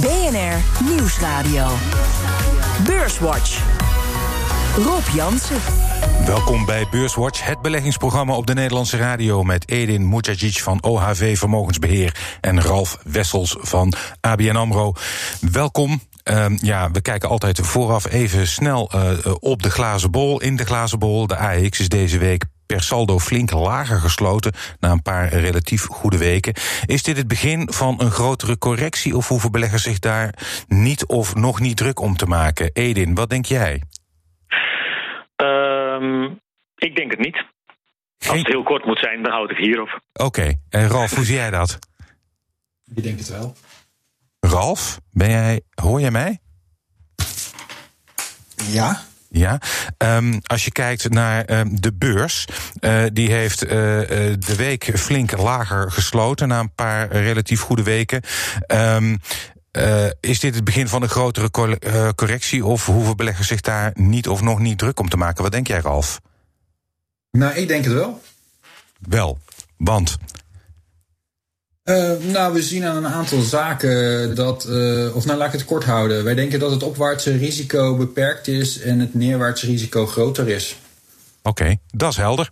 BNR Nieuwsradio. Beurswatch. Rob Jansen. Welkom bij Beurswatch, het beleggingsprogramma op de Nederlandse radio met Edin Mujagic van OHV Vermogensbeheer en Ralf Wessels van ABN AMRO. Welkom. Um, ja, we kijken altijd vooraf even snel uh, op de glazen bol. In de glazen bol, de AX is deze week per saldo flink lager gesloten na een paar relatief goede weken. Is dit het begin van een grotere correctie of hoeven beleggers zich daar niet of nog niet druk om te maken? Edin, wat denk jij? Um, ik denk het niet. Als het heel kort moet zijn, dan houd ik hierop. Oké, okay. en Ralf, hoe zie jij dat? Ik denk het wel. Ralf, ben jij, hoor jij mij? Ja. Ja, um, als je kijkt naar um, de beurs, uh, die heeft uh, de week flink lager gesloten na een paar relatief goede weken. Um, uh, is dit het begin van een grotere correctie of hoeven beleggers zich daar niet of nog niet druk om te maken? Wat denk jij, Ralf? Nou, ik denk het wel. Wel, want uh, nou, we zien aan een aantal zaken dat, uh, of nou laat ik het kort houden. Wij denken dat het opwaartse risico beperkt is en het neerwaartse risico groter is. Oké, dat is helder.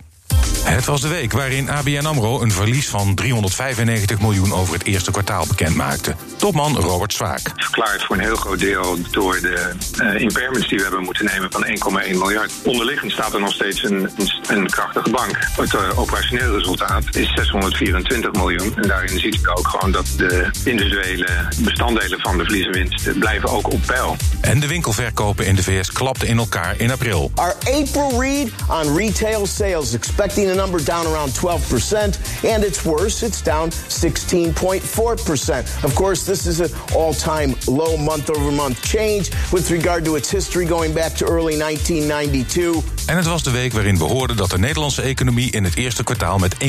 Het was de week waarin ABN AMRO een verlies van 395 miljoen over het eerste kwartaal bekendmaakte. Topman Robert Zwaak. Verklaard voor een heel groot deel door de uh, impairments die we hebben moeten nemen van 1,1 miljard. Onderliggend staat er nog steeds een, een, een krachtige bank. Het uh, operationeel resultaat is 624 miljoen. En daarin ziet u ook gewoon dat de individuele bestanddelen van de verliezenwinst blijven ook op peil. En de winkelverkopen in de VS klapten in elkaar in april. Our April read on retail sales expecting number down around 12%, and it's worse, it's down 16.4%. Of course, this is an all time low month over month change with regard to its history going back to early 1992. En het was de week waarin we hoorden dat de Nederlandse economie in het eerste kwartaal met 1,7%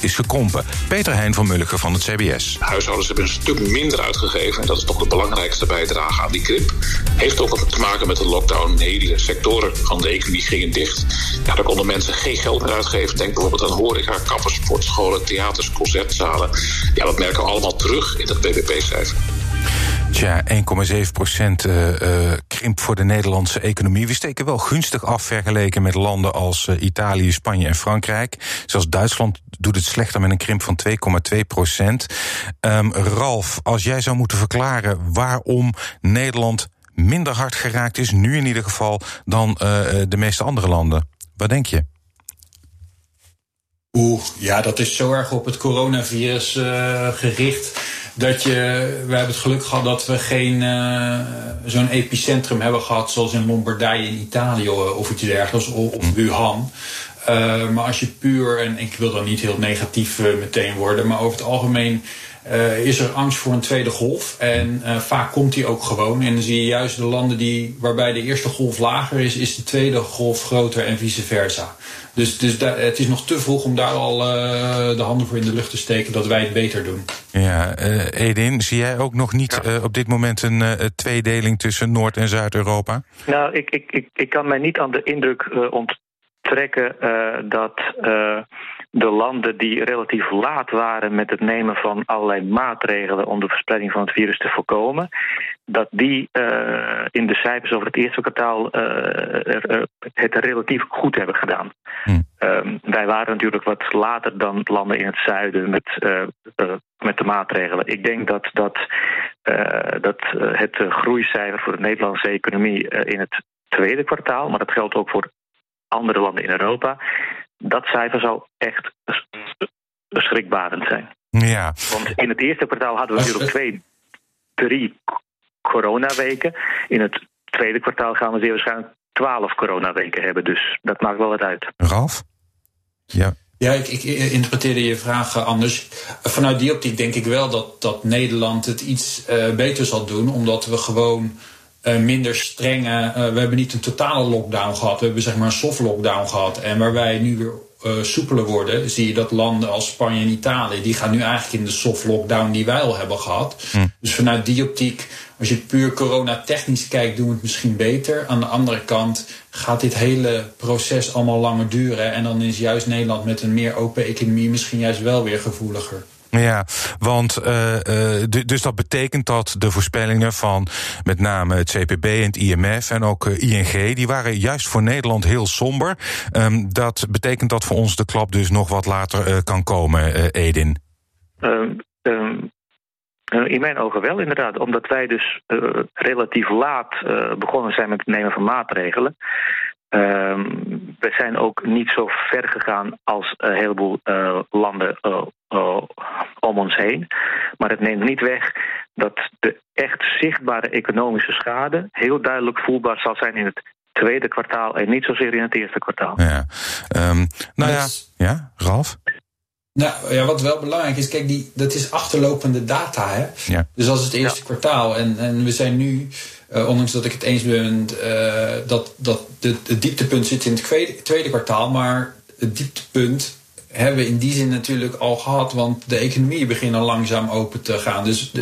is gekrompen. Peter Heijn van Mulligen van het CBS. Huishoudens hebben een stuk minder uitgegeven. En dat is toch de belangrijkste bijdrage aan die krimp. Heeft ook wat te maken met de lockdown. Hele sectoren van de economie gingen dicht. Ja, daar konden mensen geen geld meer uitgeven. Denk bijvoorbeeld aan horeca, kappers, sportscholen, theaters, concertzalen. Ja, dat merken we allemaal terug in het BBP-cijfer. Tja, 1,7 procent uh, uh, krimp voor de Nederlandse economie. We steken wel gunstig af vergeleken met landen als uh, Italië, Spanje en Frankrijk. Zelfs Duitsland doet het slechter met een krimp van 2,2 procent. Um, Ralf, als jij zou moeten verklaren waarom Nederland minder hard geraakt is, nu in ieder geval, dan de meeste andere landen, wat denk je? Oeh, ja, dat is zo erg op het coronavirus gericht dat je, we hebben het geluk gehad dat we geen uh, zo'n epicentrum hebben gehad zoals in Lombardije in Italië of iets dergelijks, of Wuhan. Uh, maar als je puur, en ik wil dan niet heel negatief meteen worden, maar over het algemeen uh, is er angst voor een tweede golf. En uh, vaak komt die ook gewoon. En dan zie je juist de landen die, waarbij de eerste golf lager is, is de tweede golf groter en vice versa. Dus, dus da, het is nog te vroeg om daar al uh, de handen voor in de lucht te steken dat wij het beter doen. Ja, Edin, zie jij ook nog niet ja. op dit moment een tweedeling tussen Noord- en Zuid-Europa? Nou, ik, ik, ik, ik kan mij niet aan de indruk onttrekken dat de landen die relatief laat waren met het nemen van allerlei maatregelen om de verspreiding van het virus te voorkomen, dat die uh, in de cijfers over het eerste kwartaal uh, er, het relatief goed hebben gedaan. Hm. Um, wij waren natuurlijk wat later dan landen in het zuiden met, uh, met de maatregelen. Ik denk dat, dat, dat het groeicijfer voor de Nederlandse economie in het tweede kwartaal, maar dat geldt ook voor andere landen in Europa, dat cijfer zal echt beschrikbarend zijn. Ja. Want in het eerste kwartaal hadden we natuurlijk twee, drie coronaweken. In het tweede kwartaal gaan we zeer waarschijnlijk twaalf coronaweken hebben. Dus dat maakt wel wat uit. Ralf? Ja. Ja, ik, ik interpreteerde je vraag anders. Vanuit die optiek denk ik wel dat, dat Nederland het iets uh, beter zal doen, omdat we gewoon uh, minder strenge. Uh, we hebben niet een totale lockdown gehad. We hebben zeg maar een soft lockdown gehad. En waar wij nu weer uh, soepeler worden, zie je dat landen als Spanje en Italië, die gaan nu eigenlijk in de soft lockdown die wij al hebben gehad. Hm. Dus vanuit die optiek, als je puur corona technisch kijkt, doen we het misschien beter. Aan de andere kant gaat dit hele proces allemaal langer duren. En dan is juist Nederland met een meer open economie misschien juist wel weer gevoeliger. Ja, want uh, dus dat betekent dat de voorspellingen van met name het CPB en het IMF en ook ING, die waren juist voor Nederland heel somber. Um, dat betekent dat voor ons de klap dus nog wat later kan komen, Edin. Um, um, in mijn ogen wel, inderdaad. Omdat wij dus uh, relatief laat uh, begonnen zijn met het nemen van maatregelen. Uh, we zijn ook niet zo ver gegaan als een heleboel uh, landen om ons heen. Maar het neemt niet weg dat de echt zichtbare economische schade heel duidelijk voelbaar zal zijn in het tweede kwartaal en niet zozeer in het eerste kwartaal. Ja, um, nou ja, ja, Ralf? Nou ja, wat wel belangrijk is, kijk, die, dat is achterlopende data. Hè? Ja. Dus als het eerste kwartaal. En, en we zijn nu, uh, ondanks dat ik het eens ben uh, dat, dat het dieptepunt zit in het tweede, kwartaal. Maar het dieptepunt hebben we in die zin natuurlijk al gehad. Want de economie begint al langzaam open te gaan. Dus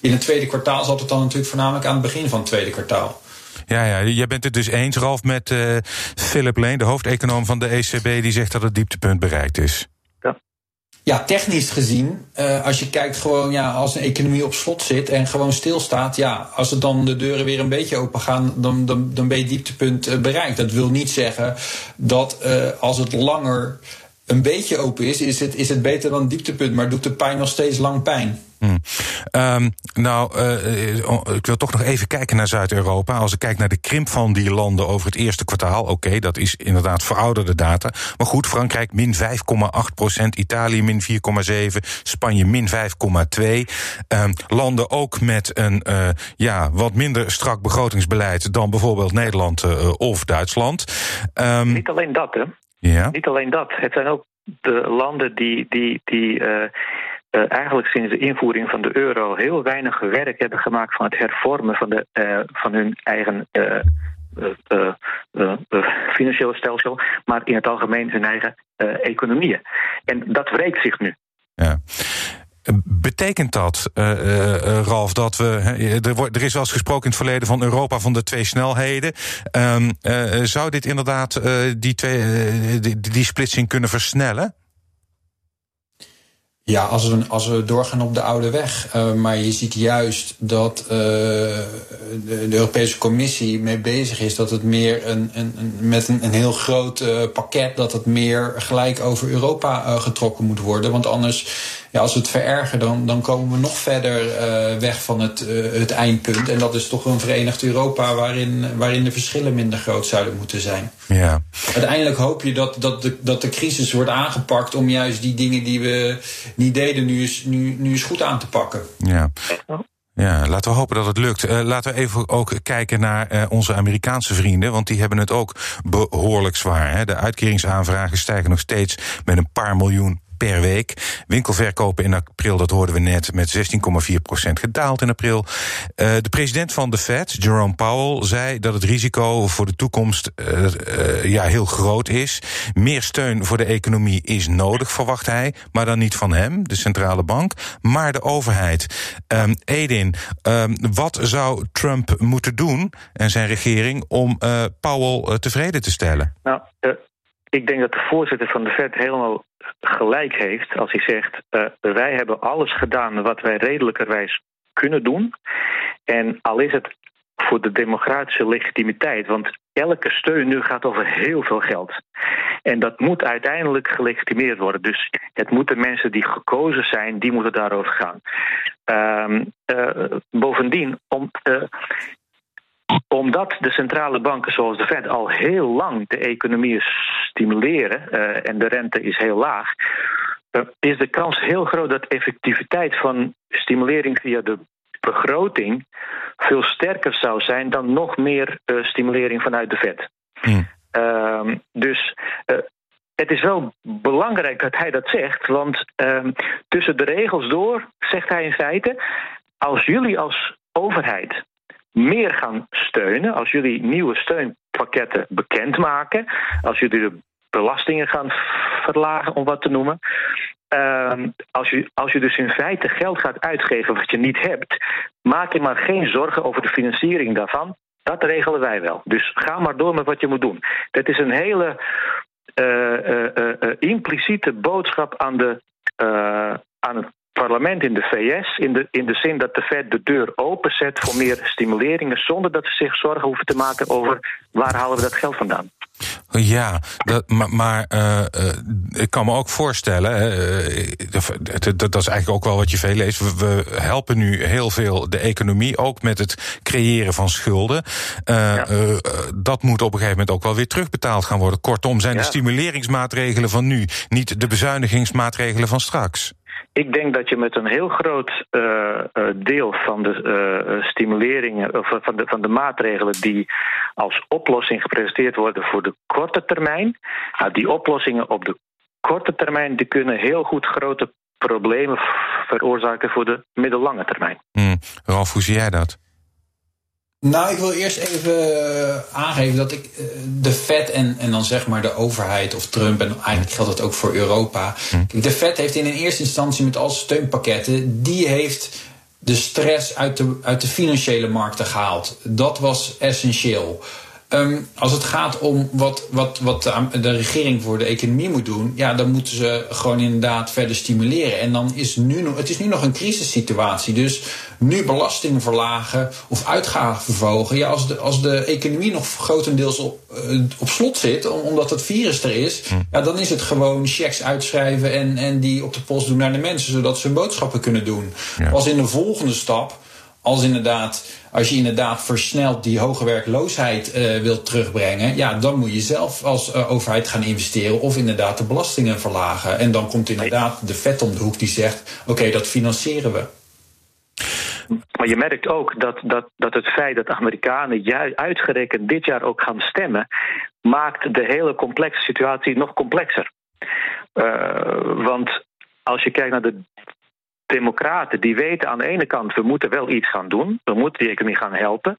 in het tweede kwartaal zat het dan natuurlijk voornamelijk aan het begin van het tweede kwartaal. Ja, ja, jij bent het dus eens, Ralf, met uh, Philip Leen, de hoofdeconoom van de ECB, die zegt dat het dieptepunt bereikt is. Ja, technisch gezien, uh, als je kijkt gewoon, ja, als een economie op slot zit en gewoon stilstaat, ja, als het dan de deuren weer een beetje open gaan, dan, dan, dan ben je dieptepunt uh, bereikt. Dat wil niet zeggen dat uh, als het langer een beetje open is, is het, is het beter dan dieptepunt, maar doet de pijn nog steeds lang pijn. Hmm. Um, nou, uh, ik wil toch nog even kijken naar Zuid-Europa. Als ik kijk naar de krimp van die landen over het eerste kwartaal, oké, okay, dat is inderdaad verouderde data. Maar goed, Frankrijk min 5,8 procent, Italië min 4,7, Spanje min 5,2. Um, landen ook met een uh, ja, wat minder strak begrotingsbeleid dan bijvoorbeeld Nederland uh, of Duitsland. Um, Niet alleen dat, hè? Ja. Niet alleen dat. Het zijn ook de landen die. die, die uh, uh, eigenlijk sinds de invoering van de euro heel weinig werk hebben gemaakt van het hervormen van, de, uh, van hun eigen financiële stelsel, maar in het algemeen hun eigen economieën. En dat wreekt zich nu. Ja. Betekent dat, uh, uh, Ralf, dat we. Er, is wel eens gesproken in het verleden van Europa van de twee snelheden. Uh, zou dit inderdaad die, twee, die, die splitsing kunnen versnellen? Ja, als we, als we doorgaan op de oude weg. Maar je ziet juist dat de, de, Europese Commissie mee bezig is dat het meer een, een, een met een, een, heel groot pakket, dat het meer gelijk over Europa getrokken moet worden. Want anders, ja, als we het verergen, dan, dan komen we nog verder weg van het, het eindpunt. En dat is toch een verenigd Europa waarin, waarin de verschillen minder groot zouden moeten zijn. Ja. Uiteindelijk hoop je dat, dat, de, dat de crisis wordt aangepakt om juist die dingen die we niet deden, nu eens, nu, nu eens goed aan te pakken. Ja. Ja, laten we hopen dat het lukt. Uh, laten we even ook kijken naar uh, onze Amerikaanse vrienden, want die hebben het ook behoorlijk zwaar. Hè. De uitkeringsaanvragen stijgen nog steeds met een paar miljoen per week. Winkelverkopen in april, dat hoorden we net, met 16,4% gedaald in april. Uh, de president van de Fed, Jerome Powell, zei dat het risico voor de toekomst uh, uh, ja, heel groot is. Meer steun voor de economie is nodig, verwacht hij. Maar dan niet van hem, de centrale bank, maar de overheid. Um, Edin, um, wat zou Trump moeten doen en zijn regering om Powell tevreden te stellen? Nou, ik denk dat de voorzitter van de Fed helemaal gelijk heeft als hij zegt: uh, wij hebben alles gedaan wat wij redelijkerwijs kunnen doen. En al is het voor de democratische legitimiteit, want elke steun nu gaat over heel veel geld. En dat moet uiteindelijk gelegitimeerd worden. Dus het moeten mensen die gekozen zijn, die moeten daarover gaan. Um, uh, bovendien, om, uh, omdat de centrale banken zoals de Fed al heel lang de economie stimuleren uh, en de rente is heel laag, uh, is de kans heel groot dat effectiviteit van stimulering via de begroting veel sterker zou zijn dan nog meer uh, stimulering vanuit de Fed. Hmm. dus het is wel belangrijk dat hij dat zegt, want tussen de regels door zegt hij in feite: als jullie als overheid meer gaan steunen, als jullie nieuwe steunpakketten bekendmaken, als jullie de belastingen gaan verlagen, om wat te noemen. Uh, als, je, als je dus in feite geld gaat uitgeven wat je niet hebt, maak je maar geen zorgen over de financiering daarvan. Dat regelen wij wel. Dus ga maar door met wat je moet doen. Dat is een hele uh, uh, impliciete boodschap aan de aan het parlement in de VS in de, in de zin dat de Fed de deur openzet voor meer stimuleringen zonder dat ze zich zorgen hoeven te maken over waar halen we dat geld vandaan. Ja, dat, maar, maar uh, ik kan me ook voorstellen, uh, dat, dat, is eigenlijk ook wel wat je veel leest. We, we, helpen nu heel veel de economie, ook met het creëren van schulden. Ja. dat moet op een gegeven moment ook wel weer terugbetaald gaan worden. Kortom, zijn ja. de stimuleringsmaatregelen van nu niet de bezuinigingsmaatregelen van straks? Ik denk dat je met een heel groot uh, deel van de uh, stimuleringen, of van de, van de maatregelen die als oplossing gepresenteerd worden voor de korte termijn, nou, die oplossingen op de korte termijn die kunnen heel goed grote problemen veroorzaken voor de middellange termijn. Hmm. Ralf, hoe zie jij dat? Nou, ik wil eerst even uh, aangeven dat ik uh, de Fed en, en dan zeg maar de overheid of Trump, en eigenlijk geldt dat ook voor Europa. Hm. De Fed heeft in een eerste instantie met al steunpakketten, die heeft de stress uit de, uit de financiële markten gehaald. Dat was essentieel. Um, als het gaat om wat, wat, wat de, de, regering voor de economie moet doen, ja, dan moeten ze gewoon inderdaad verder stimuleren. En dan is nu nog, het is nu nog een crisissituatie. Dus nu belastingen verlagen of uitgaven verhogen. Ja, als de, als de economie nog grotendeels op, uh, op slot zit, omdat het virus er is, hm. ja, dan is het gewoon checks uitschrijven en, en die op de post doen naar de mensen, zodat ze hun boodschappen kunnen doen. Ja. Als in de volgende stap als inderdaad, als je inderdaad versneld die hoge werkloosheid uh, wilt terugbrengen, ja, dan moet je zelf als uh, overheid gaan investeren of inderdaad de belastingen verlagen. En dan komt inderdaad de vet om de hoek die zegt: oké, dat financieren we. Maar je merkt ook dat, dat, dat het feit dat Amerikanen juist uitgerekend dit jaar ook gaan stemmen, maakt de hele complexe situatie nog complexer. Uh, want als je kijkt naar de democraten die weten aan de ene kant, we moeten wel iets gaan doen, we moeten die economie gaan helpen.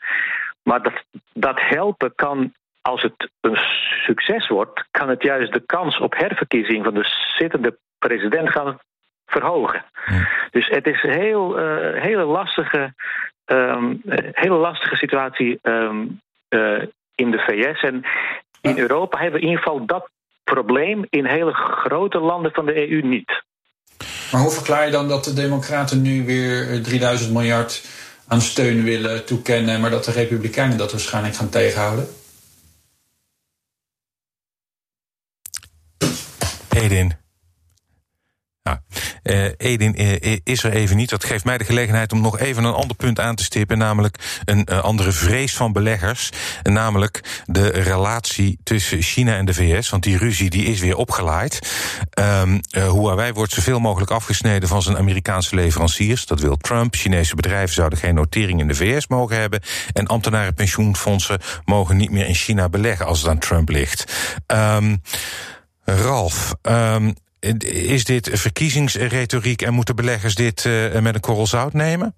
Maar dat, dat helpen kan, als het een succes wordt, kan het juist de kans op herverkiezing van de zittende president gaan verhogen. Dus het is een heel, uh, hele, lastige, um, hele lastige situatie um, uh, in de VS. En in Europa hebben we in ieder geval dat probleem in hele grote landen van de EU niet. Maar hoe verklaar je dan dat de Democraten nu weer 3000 miljard aan steun willen toekennen, maar dat de Republikeinen dat waarschijnlijk gaan tegenhouden? Edin. Ja. Uh, Edin uh, is er even niet. Dat geeft mij de gelegenheid om nog even een ander punt aan te stippen. Namelijk een uh, andere vrees van beleggers. Namelijk de relatie tussen China en de VS. Want die ruzie die is weer opgelaaid. Um, Huawei wordt zoveel mogelijk afgesneden van zijn Amerikaanse leveranciers. Dat wil Trump. Chinese bedrijven zouden geen notering in de VS mogen hebben. En ambtenaren pensioenfondsen mogen niet meer in China beleggen als het aan Trump ligt. Um, Ralf, um, is dit verkiezingsretoriek en moeten beleggers dit uh, met een korrel zout nemen?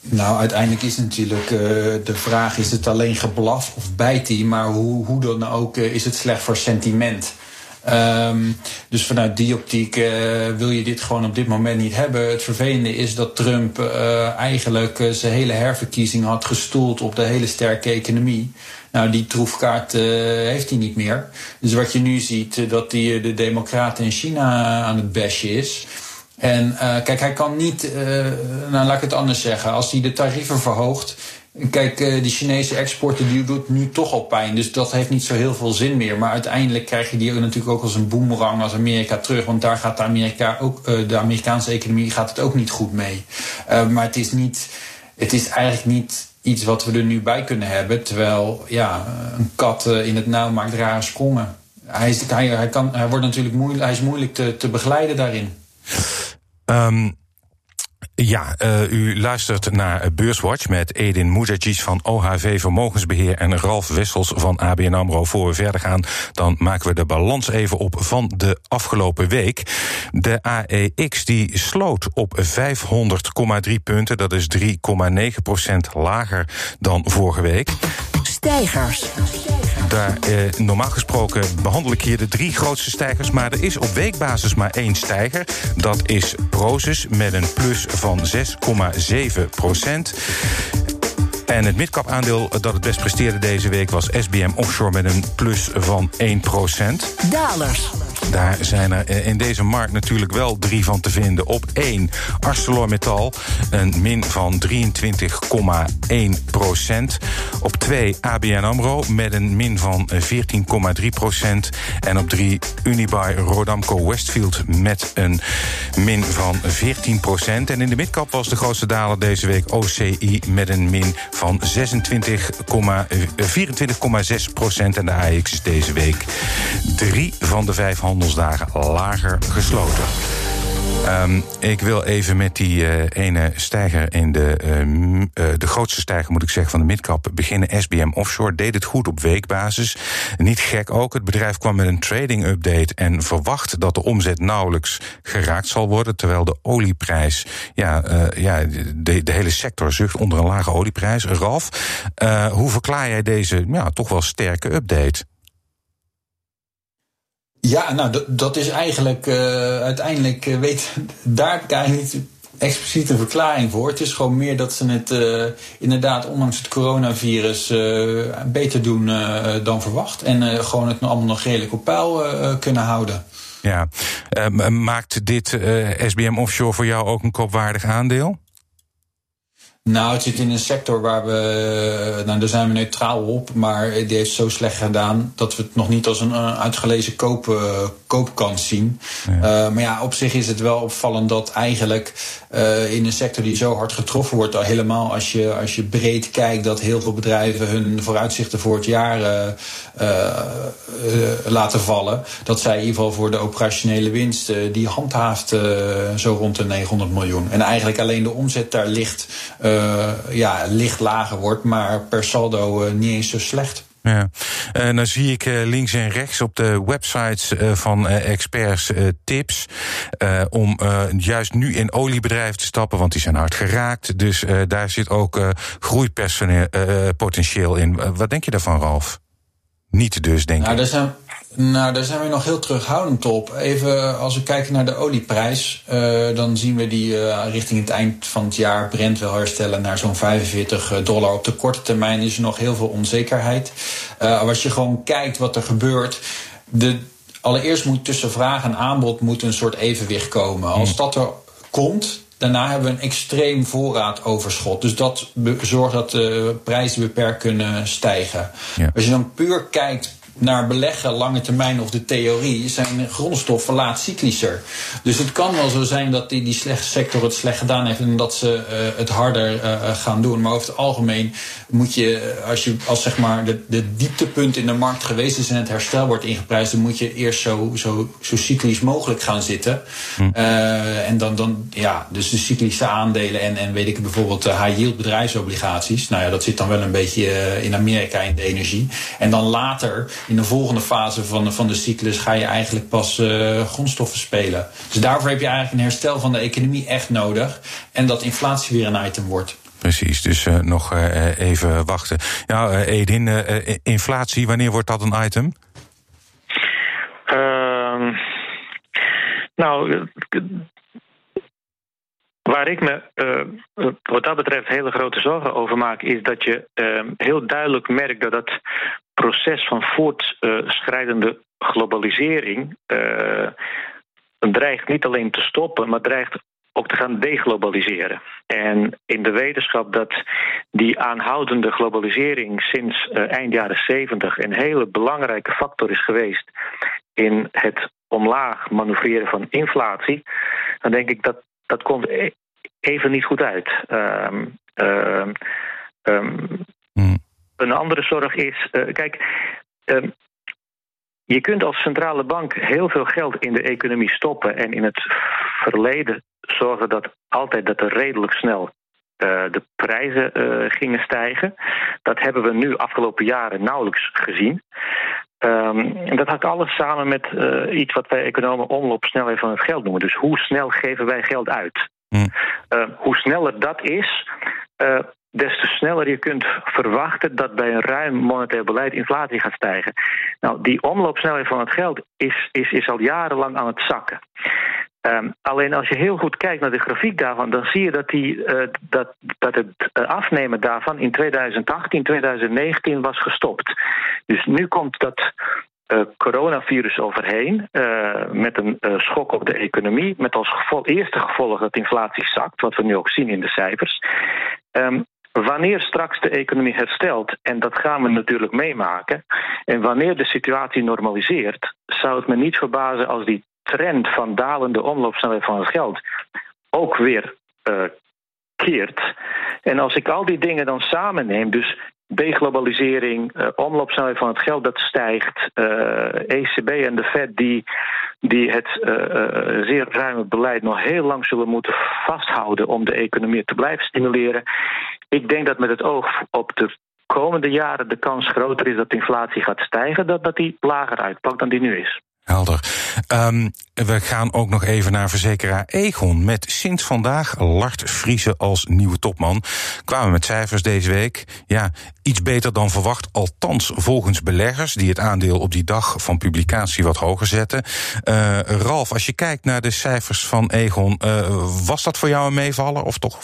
Nou, uiteindelijk is natuurlijk uh, de vraag: is het alleen geblaf of bijt hij? Maar hoe, hoe dan ook, uh, is het slecht voor sentiment? Um, dus vanuit die optiek uh, wil je dit gewoon op dit moment niet hebben. Het vervelende is dat Trump uh, eigenlijk uh, zijn hele herverkiezing had gestoeld op de hele sterke economie. Nou, die troefkaart heeft hij niet meer. Dus wat je nu ziet, dat die, de Democraten in China aan het bashen is. En kijk, hij kan niet, nou laat ik het anders zeggen, als hij de tarieven verhoogt Kijk, uh, die Chinese exporten die doet nu toch al pijn. Dus dat heeft niet zo heel veel zin meer. Maar uiteindelijk krijg je die natuurlijk ook als een boemerang als Amerika terug. Want daar gaat de, Amerika ook, uh, de Amerikaanse economie gaat het ook niet goed mee. Uh, maar het is, niet, het is eigenlijk niet iets wat we er nu bij kunnen hebben. Terwijl ja, een kat in het nauw maakt rare sprongen. Hij, is, hij, kan, hij, wordt natuurlijk moeilijk, hij is moeilijk te, te begeleiden daarin. Um ja, uh, u luistert naar Beurswatch met Edin Mujagic van OHV Vermogensbeheer en Ralf Wessels van ABN AMRO. Voor we verder gaan, dan maken we de balans even op van de afgelopen week. De AEX die sloot op 500,3 punten, dat is 3,9 procent lager dan vorige week. Stijgers. Daar, eh, normaal gesproken behandel ik hier de drie grootste stijgers. Maar er is op weekbasis maar één stijger. Dat is Prozus met een plus van 6,7 procent. En het midcap aandeel dat het best presteerde deze week was SBM Offshore met een plus van 1% Dalers. Daar zijn er eh, in deze markt natuurlijk wel drie van te vinden. Op 1 ArcelorMittal, een min van 23,1 procent. Op 2 ABN AMRO met een min van 14,3 procent. En op 3 Unibuy Rodamco Westfield met een min van 14 procent. En in de midcap was de grootste daler deze week OCI met een min van 26, 24,6 procent. En de AX is deze week drie van de vijf handelsdagen lager gesloten. Um, ik wil even met die uh, ene stijger in de, uh, uh, de grootste stijger, moet ik zeggen, van de midcap beginnen. SBM Offshore deed het goed op weekbasis. Niet gek ook. Het bedrijf kwam met een trading update en verwacht dat de omzet nauwelijks geraakt zal worden. Terwijl de olieprijs, ja, ja de, de, hele sector zucht onder een lage olieprijs. Ralf, hoe verklaar jij deze ja, toch wel sterke update? Ja, nou, dat is eigenlijk uh, uiteindelijk, uh, weet, daar eigenlijk niet expliciet een verklaring voor. Het is gewoon meer dat ze het uh, inderdaad, ondanks het coronavirus, beter doen dan verwacht. En gewoon het allemaal nog redelijk op peil kunnen houden. Ja, maakt dit SBM Offshore voor jou ook een kopwaardig aandeel? Nou, het zit in een sector waar we, nou daar zijn we neutraal op, maar die heeft zo slecht gedaan dat we het nog niet als een uh, uitgelezen koop, uh, koopkans zien. Ja. Uh, maar ja, op zich is het wel opvallend dat eigenlijk in een sector die zo hard getroffen wordt, al helemaal als je, als je breed kijkt, dat heel veel bedrijven hun vooruitzichten voor het jaar laten vallen. Dat zij in ieder geval voor de operationele winst, die handhaaft zo rond de 900 miljoen. En eigenlijk alleen de omzet daar ligt ja, licht lager wordt, maar per saldo uh, niet eens zo slecht. Ja, dan zie ik links en rechts op de websites van experts tips om juist nu in oliebedrijven te stappen, want die zijn hard geraakt. Dus daar zit ook groeipotentieel in. Wat denk je daarvan, Ralf? Niet dus, denk nou, ik. zijn nou, daar zijn we nog heel terughoudend op. Even als we kijken naar de olieprijs, uh, dan zien we die uh, richting het eind van het jaar Brent wel herstellen naar zo'n 45 eh, dollar. Op de korte termijn is er nog heel veel onzekerheid. Uh, als je gewoon kijkt wat er gebeurt. De, allereerst moet tussen vraag en aanbod moet een soort evenwicht komen. Als hmm. dat er komt, Daarna hebben we een extreem voorraadoverschot. Dus dat zorgt dat de prijzen beperkt kunnen stijgen. Ja. Als je dan puur kijkt naar beleggen, lange termijn of de theorie, zijn grondstoffen laat cyclischer. Dus het kan wel zo zijn dat die, die slechte sector het slecht gedaan heeft en dat ze uh, het harder uh, gaan doen. Maar over het algemeen moet je, als je als zeg maar de, de dieptepunt in de markt geweest is en het herstel wordt ingeprijsd, dan moet je eerst zo, zo, zo cyclisch mogelijk gaan zitten. Hm. Uh, en dan, dan, ja, dus de cyclische aandelen en, en weet ik bijvoorbeeld high yield bedrijfsobligaties. Nou ja, dat zit dan wel een beetje in Amerika in de energie. En dan later in de volgende fase van, van de cyclus ga je eigenlijk pas uh, grondstoffen spelen. Dus daarvoor heb je eigenlijk een herstel van de economie echt nodig. En dat inflatie weer een item wordt. Precies, dus uh, nog uh, even wachten. Ja, Edin, inflatie, wanneer wordt dat een item? Ehm, nou, Waar ik me uh, wat dat betreft hele grote zorgen over maak, is dat je uh, heel duidelijk merkt dat dat proces van voortschrijdende globalisering uh, dreigt niet alleen te stoppen, maar dreigt ook te gaan deglobaliseren. En in de wetenschap dat die aanhoudende globalisering sinds eind jaren 70 een hele belangrijke factor is geweest in het omlaag manoeuvreren van inflatie, dan denk ik dat dat komt e- even niet goed uit. Um, um, mm. Een andere zorg is, uh, kijk, je kunt als centrale bank heel veel geld in de economie stoppen en in het verleden zorgen dat altijd dat er redelijk snel uh, de prijzen uh, gingen stijgen. Dat hebben we nu afgelopen jaren nauwelijks gezien. Um, en dat hangt alles samen met uh, iets wat wij economen omloopsnelheid van het geld noemen. Dus hoe snel geven wij geld uit? Mm. Uh, hoe sneller dat is, des te sneller je kunt verwachten dat bij een ruim monetair beleid inflatie gaat stijgen. Nou, die omloopsnelheid van het geld is, is, is al jarenlang aan het zakken. Um, alleen als je heel goed kijkt naar de grafiek daarvan, dan zie je dat, die, uh, dat, dat het afnemen daarvan in 2018, 2019 was gestopt. Dus nu komt dat coronavirus overheen. met een schok op de economie. Met als gevolg, eerste gevolg dat inflatie zakt. Wat we nu ook zien in de cijfers. Um, Wanneer straks de economie herstelt, en dat gaan we natuurlijk meemaken, en wanneer de situatie normaliseert, zou het me niet verbazen als die trend van dalende omloopsnelheid van het geld ook weer uh, keert. En als ik al die dingen dan samenneem, dus deglobalisering, uh, omloopsnelheid van het geld dat stijgt, uh, eh, ECB en de Fed die, die het uh, zeer ruime beleid nog heel lang zullen moeten vasthouden om de economie te blijven stimuleren. Ik denk dat met het oog op de komende jaren de kans groter is dat de inflatie gaat stijgen, dat, dat die lager uitpakt dan die nu is. Helder. Um, we gaan ook nog even naar verzekeraar Egon. Met sinds vandaag Lart Vriezen als nieuwe topman. Kwamen met cijfers deze week. Ja, iets beter dan verwacht. Althans, volgens beleggers die het aandeel op die dag van publicatie wat hoger zetten. Uh, Ralf, als je kijkt naar de cijfers van Egon, uh, was dat voor jou een meevaller of toch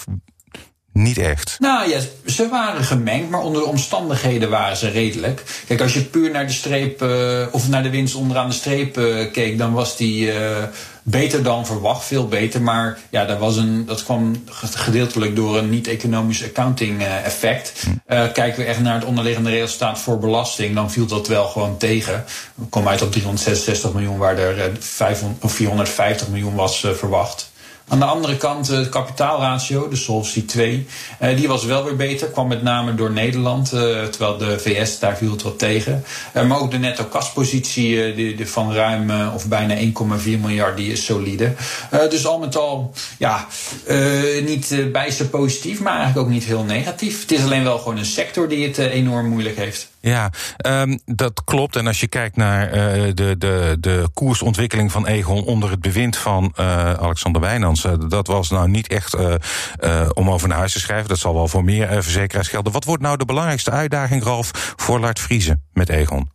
niet echt. Nou ja, ze waren gemengd, maar onder de omstandigheden waren ze redelijk. Kijk, als je puur naar de streep, uh, of naar de winst onderaan de streep uh, keek, dan was die uh, beter dan verwacht, veel beter. Maar ja, dat, was een, dat kwam gedeeltelijk door een niet-economisch accounting effect. Hm. kijken we echt naar het onderliggende resultaat voor belasting, dan viel dat wel gewoon tegen. We komen uit op 366 miljoen, waar er 500, of 450 miljoen was verwacht. Aan de andere kant, het kapitaalratio, de Solvency 2, eh, die was wel weer beter. Kwam met name door Nederland, eh, terwijl de VS, daar viel het wat tegen. Eh, maar ook de netto kaspositie van ruim of bijna 1,4 miljard, die is solide. dus al met al, ja, niet bijster positief, maar eigenlijk ook niet heel negatief. Het is alleen wel gewoon een sector die het enorm moeilijk heeft. Ja, um, dat klopt. En als je kijkt naar de, de, de koersontwikkeling van Egon onder het bewind van Alexander Wijnands, uh, dat was nou niet echt om over naar huis te schrijven. Dat zal wel voor meer verzekeraars gelden. Wat wordt nou de belangrijkste uitdaging, Ralf, voor Lart Vriezen met Egon?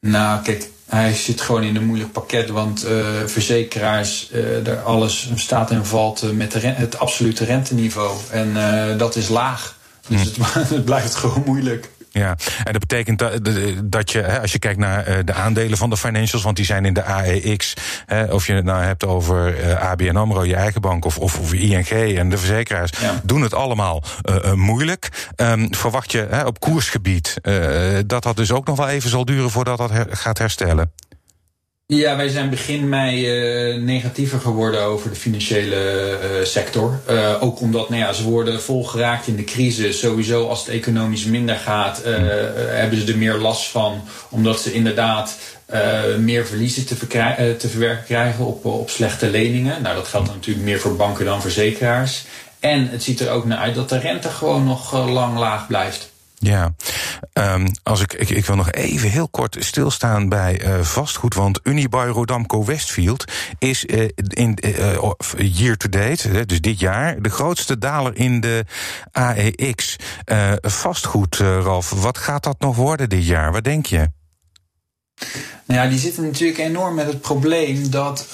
Nou, kijk, hij zit gewoon in een moeilijk pakket, want uh, verzekeraars, uh, daar alles staat en valt met de het absolute renteniveau. En dat is laag. Dus hm. het, het, blijft gewoon moeilijk. Ja, en dat betekent dat, dat je, als je kijkt naar eh, de aandelen van de financials, want die zijn in de AEX, of je het nou hebt over eh, ABN Amro, je eigen bank, of, of, ING en de verzekeraars, doen het allemaal uh, moeilijk. Um, verwacht je op koersgebied dat dat dus ook nog wel even zal duren voordat dat gaat herstellen? Ja, wij zijn begin mei uh, negatiever geworden over de financiële uh, sector. Uh, ook omdat nou ja, ze worden volgeraakt in de crisis. Sowieso als het economisch minder gaat, hebben ze er meer last van. Omdat ze inderdaad meer verliezen te, te, verwerken krijgen op, op slechte leningen. Nou, dat geldt natuurlijk meer voor banken dan verzekeraars. En het ziet er ook naar uit dat de rente gewoon nog lang laag blijft. Ja, um, als ik, ik, wil nog even heel kort stilstaan bij uh, vastgoed. Want Unibuy Rodamco Westfield is uh, in uh, year to date, dus dit jaar, de grootste daler in de AEX. vastgoed, Ralf, wat gaat dat nog worden dit jaar? Wat denk je? Nou ja, die zitten natuurlijk enorm met het probleem dat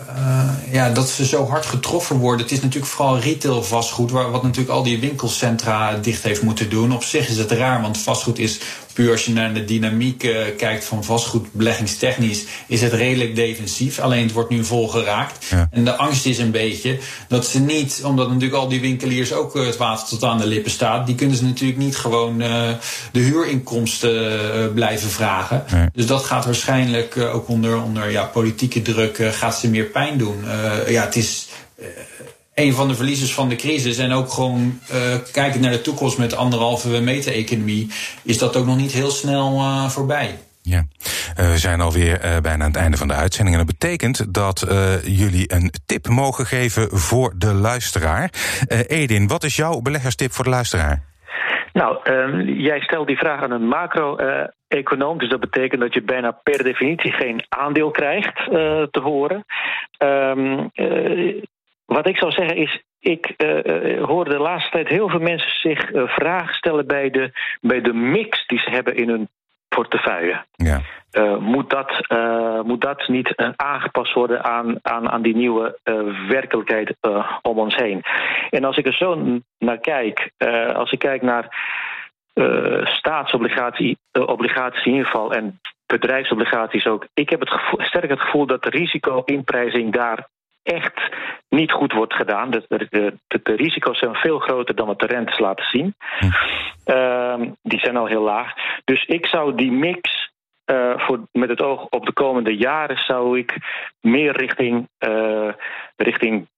uh, ja, dat ze zo hard getroffen worden. Het is natuurlijk vooral retail vastgoed, waar, wat natuurlijk al die winkelcentra dicht heeft moeten doen. Op zich is het raar, want vastgoed is puur als je naar de dynamiek uh, kijkt van vastgoed beleggingstechnisch, is het redelijk defensief. Alleen het wordt nu vol geraakt. En de angst is een beetje dat ze niet, omdat natuurlijk al die winkeliers ook uh, het water tot aan de lippen staat, die kunnen ze natuurlijk niet gewoon uh, de huurinkomsten blijven vragen. Dus dat gaat waarschijnlijk ook onder, onder ja, politieke druk gaat ze meer pijn doen. ja, het is een van de verliezers van de crisis. En ook gewoon uh, kijken naar de toekomst met anderhalve meter economie, is dat ook nog niet heel snel uh, voorbij. Ja, uh, we zijn alweer uh, bijna aan het einde van de uitzending. En dat betekent dat uh, jullie een tip mogen geven voor de luisteraar. Edin, wat is jouw beleggerstip voor de luisteraar? Nou, ehm, jij stelt die vraag aan een macro-econoom. dus dat betekent dat je bijna per definitie geen aandeel krijgt te horen. Um, wat ik zou zeggen is, ik uh, hoor de laatste tijd heel veel mensen zich uh, vragen stellen bij de, bij de mix die ze hebben in hun portefeuille. Ja. Uh, moet, dat, moet dat niet aangepast worden aan, aan, aan die nieuwe werkelijkheid om ons heen? En als ik er zo naar kijk, als ik kijk naar staatsobligatie obligaties in ieder geval en bedrijfsobligaties ook. Ik heb het gevoel, sterk het gevoel dat de risico-inprijzing daar echt niet goed wordt gedaan. De, de, de, de, risico's zijn veel groter dan wat de rentes laten zien. Uh, die zijn al heel laag. Dus ik zou die mix. Uh, voor, met het oog op de komende jaren zou ik meer richting, uh, richting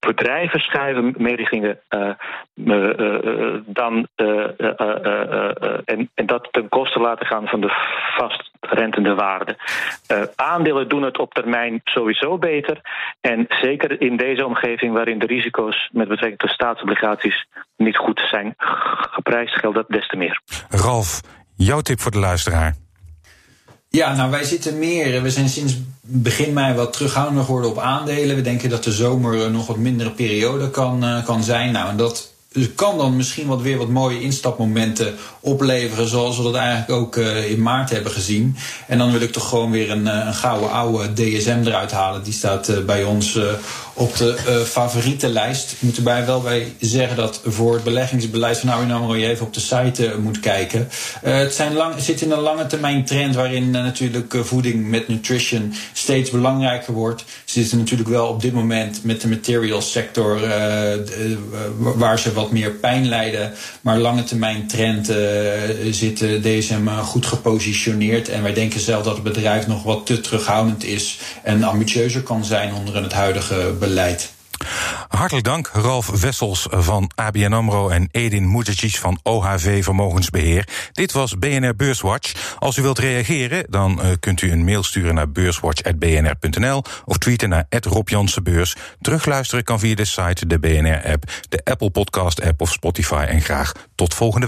bedrijven schuiven, uh, dan, en, en dat ten koste laten gaan van de vastrentende waarde. aandelen doen het op termijn sowieso beter. En zeker in deze omgeving waarin de risico's met betrekking tot staatsobligaties niet goed zijn geprijsd, geldt dat des te meer. Ralf, jouw tip voor de luisteraar. Ja, nou wij zitten meer. We zijn sinds begin mei wat terughoudender geworden op aandelen. We denken dat de zomer een nog wat mindere periode kan, uh, kan zijn. Nou, en dat kan dan misschien wat weer wat mooie instapmomenten opleveren, zoals we dat eigenlijk ook in maart hebben gezien. En dan wil ik toch gewoon weer een, een gouden oude DSM eruit halen. Die staat bij ons op de uh, favorietenlijst. Ik moet wel bij zeggen dat voor het beleggingsbeleid van ABN AMRO je even op de site uh, moet kijken. Uh, het, zijn lang, zit in een lange termijn trend waarin natuurlijk voeding met nutrition steeds belangrijker wordt. Ze zitten natuurlijk wel op dit moment met de materials sector waar ze wat meer pijn lijden. Maar lange termijn trend zit DSM goed gepositioneerd. En wij denken zelf dat het bedrijf nog wat te terughoudend is en ambitieuzer kan zijn onder het huidige beleid beleid. Hartelijk dank, Ralf Wessels van ABN AMRO en Edin Mujacic van OHV Vermogensbeheer. Dit was BNR Beurswatch. Als u wilt reageren, dan uh, kunt u een mail sturen naar beurswatch.bnr.nl of tweeten naar Rob Jansenbeurs. Terugluisteren kan via de site, de BNR-app, de Apple Podcast-app of Spotify. En graag tot volgende week.